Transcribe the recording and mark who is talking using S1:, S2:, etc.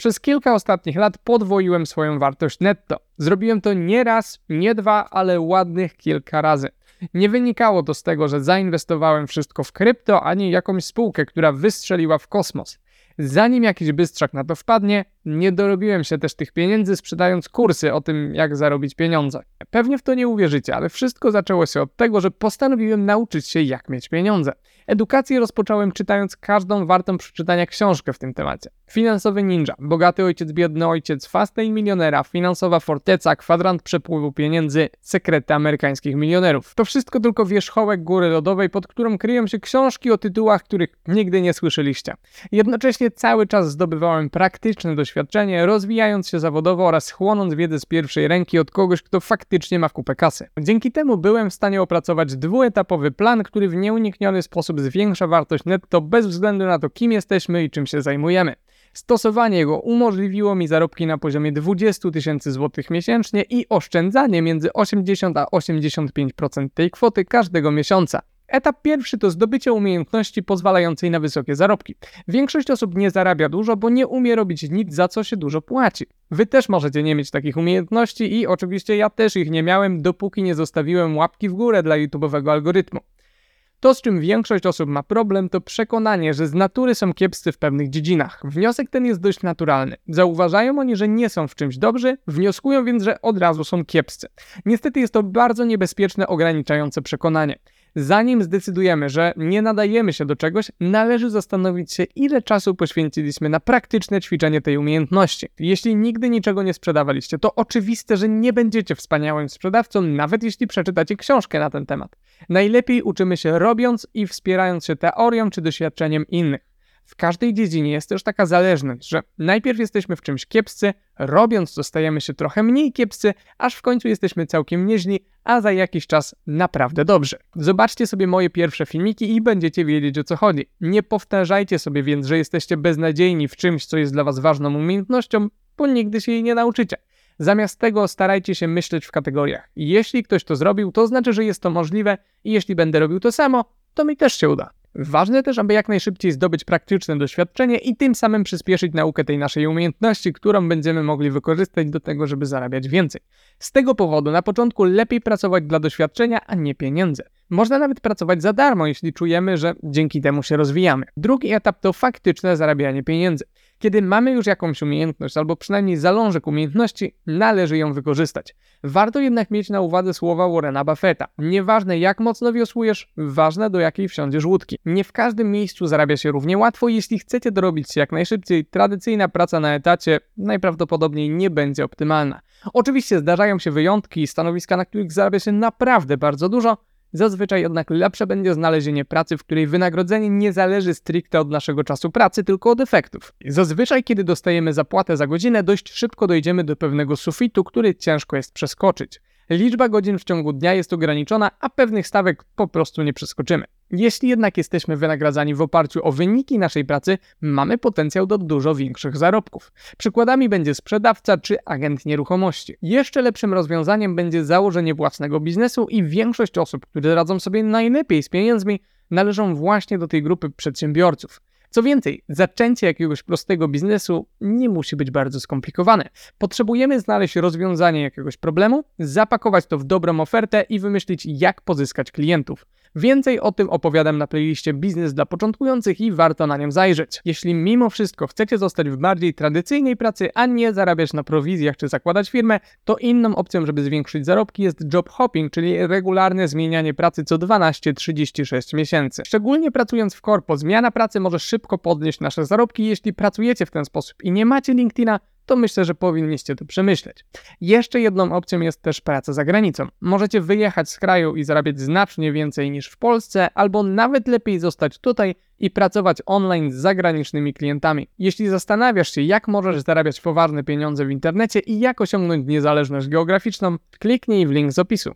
S1: Przez kilka ostatnich lat podwoiłem swoją wartość netto. Zrobiłem to nie raz, nie dwa, ale ładnych kilka razy. Nie wynikało to z tego, że zainwestowałem wszystko w krypto, ani jakąś spółkę, która wystrzeliła w kosmos. Zanim jakiś bystrzak na to wpadnie, nie dorobiłem się też tych pieniędzy sprzedając kursy o tym, jak zarobić pieniądze. Pewnie w to nie uwierzycie, ale wszystko zaczęło się od tego, że postanowiłem nauczyć się, jak mieć pieniądze. Edukację rozpocząłem czytając każdą wartą przeczytania książkę w tym temacie. Finansowy ninja, bogaty ojciec, biedny ojciec, Fastlane milionera, finansowa forteca, kwadrant przepływu pieniędzy, sekrety amerykańskich milionerów. To wszystko tylko wierzchołek góry lodowej, pod którą kryją się książki o tytułach, których nigdy nie słyszeliście. Jednocześnie cały czas zdobywałem praktyczne doświadczenie, rozwijając się zawodowo oraz chłonąc wiedzę z pierwszej ręki od kogoś, kto faktycznie ma kupę kasy. Dzięki temu byłem w stanie opracować dwuetapowy plan, który w nieunikniony sposób zwiększa wartość netto bez względu na to, kim jesteśmy i czym się zajmujemy. Stosowanie go umożliwiło mi zarobki na poziomie 20 tysięcy złotych miesięcznie i oszczędzanie między 80 a 85% tej kwoty każdego miesiąca. Etap pierwszy to zdobycie umiejętności pozwalającej na wysokie zarobki. Większość osób nie zarabia dużo, bo nie umie robić nic, za co się dużo płaci. Wy też możecie nie mieć takich umiejętności i oczywiście ja też ich nie miałem, dopóki nie zostawiłem łapki w górę dla YouTube'owego algorytmu. To, z czym większość osób ma problem, to przekonanie, że z natury są kiepscy w pewnych dziedzinach. Wniosek ten jest dość naturalny. Zauważają oni, że nie są w czymś dobrzy, wnioskują więc, że od razu są kiepscy. Niestety jest to bardzo niebezpieczne, ograniczające przekonanie. Zanim zdecydujemy, że nie nadajemy się do czegoś, należy zastanowić się, ile czasu poświęciliśmy na praktyczne ćwiczenie tej umiejętności. Jeśli nigdy niczego nie sprzedawaliście, to oczywiste, że nie będziecie wspaniałym sprzedawcą, nawet jeśli przeczytacie książkę na ten temat. Najlepiej uczymy się robiąc i wspierając się teorią czy doświadczeniem innych. W każdej dziedzinie jest też taka zależność, że najpierw jesteśmy w czymś kiepscy, robiąc to stajemy się trochę mniej kiepscy, aż w końcu jesteśmy całkiem nieźli, a za jakiś czas naprawdę dobrze. Zobaczcie sobie moje pierwsze filmiki i będziecie wiedzieć o co chodzi. Nie powtarzajcie sobie więc, że jesteście beznadziejni w czymś, co jest dla was ważną umiejętnością, bo nigdy się jej nie nauczycie. Zamiast tego starajcie się myśleć w kategoriach. Jeśli ktoś to zrobił, to znaczy, że jest to możliwe i jeśli będę robił to samo, to mi też się uda. Ważne też, aby jak najszybciej zdobyć praktyczne doświadczenie i tym samym przyspieszyć naukę tej naszej umiejętności, którą będziemy mogli wykorzystać do tego, żeby zarabiać więcej. Z tego powodu na początku lepiej pracować dla doświadczenia, a nie pieniędzy. Można nawet pracować za darmo, jeśli czujemy, że dzięki temu się rozwijamy. Drugi etap to faktyczne zarabianie pieniędzy. Kiedy mamy już jakąś umiejętność albo przynajmniej zalążek umiejętności, należy ją wykorzystać. Warto jednak mieć na uwadze słowa Warrena Buffetta. Nieważne jak mocno wiosłujesz, ważne do jakiej wsiądziesz łódki. Nie w każdym miejscu zarabia się równie łatwo jeśli chcecie dorobić się jak najszybciej, tradycyjna praca na etacie najprawdopodobniej nie będzie optymalna. Oczywiście zdarzają się wyjątki i stanowiska, na których zarabia się naprawdę bardzo dużo, Zazwyczaj jednak lepsze będzie znalezienie pracy, w której wynagrodzenie nie zależy stricte od naszego czasu pracy, tylko od efektów. Zazwyczaj, kiedy dostajemy zapłatę za godzinę, dość szybko dojdziemy do pewnego sufitu, który ciężko jest przeskoczyć. Liczba godzin w ciągu dnia jest ograniczona, a pewnych stawek po prostu nie przeskoczymy. Jeśli jednak jesteśmy wynagradzani w oparciu o wyniki naszej pracy, mamy potencjał do dużo większych zarobków. Przykładami będzie sprzedawca czy agent nieruchomości. Jeszcze lepszym rozwiązaniem będzie założenie własnego biznesu i większość osób, które radzą sobie najlepiej z pieniędzmi, należą właśnie do tej grupy przedsiębiorców. Co więcej, zaczęcie jakiegoś prostego biznesu nie musi być bardzo skomplikowane. Potrzebujemy znaleźć rozwiązanie jakiegoś problemu, zapakować to w dobrą ofertę i wymyślić, jak pozyskać klientów. Więcej o tym opowiadam na playliście Biznes dla początkujących i warto na nią zajrzeć. Jeśli mimo wszystko chcecie zostać w bardziej tradycyjnej pracy, a nie zarabiać na prowizjach czy zakładać firmę, to inną opcją, żeby zwiększyć zarobki jest job hopping, czyli regularne zmienianie pracy co 12-36 miesięcy. Szczególnie pracując w korpo, zmiana pracy może szybko podnieść nasze zarobki. Jeśli pracujecie w ten sposób i nie macie LinkedIna, to myślę, że powinniście to przemyśleć. Jeszcze jedną opcją jest też praca za granicą. Możecie wyjechać z kraju i zarabiać znacznie więcej niż w Polsce, albo nawet lepiej zostać tutaj i pracować online z zagranicznymi klientami. Jeśli zastanawiasz się, jak możesz zarabiać poważne pieniądze w internecie i jak osiągnąć niezależność geograficzną, kliknij w link z opisu.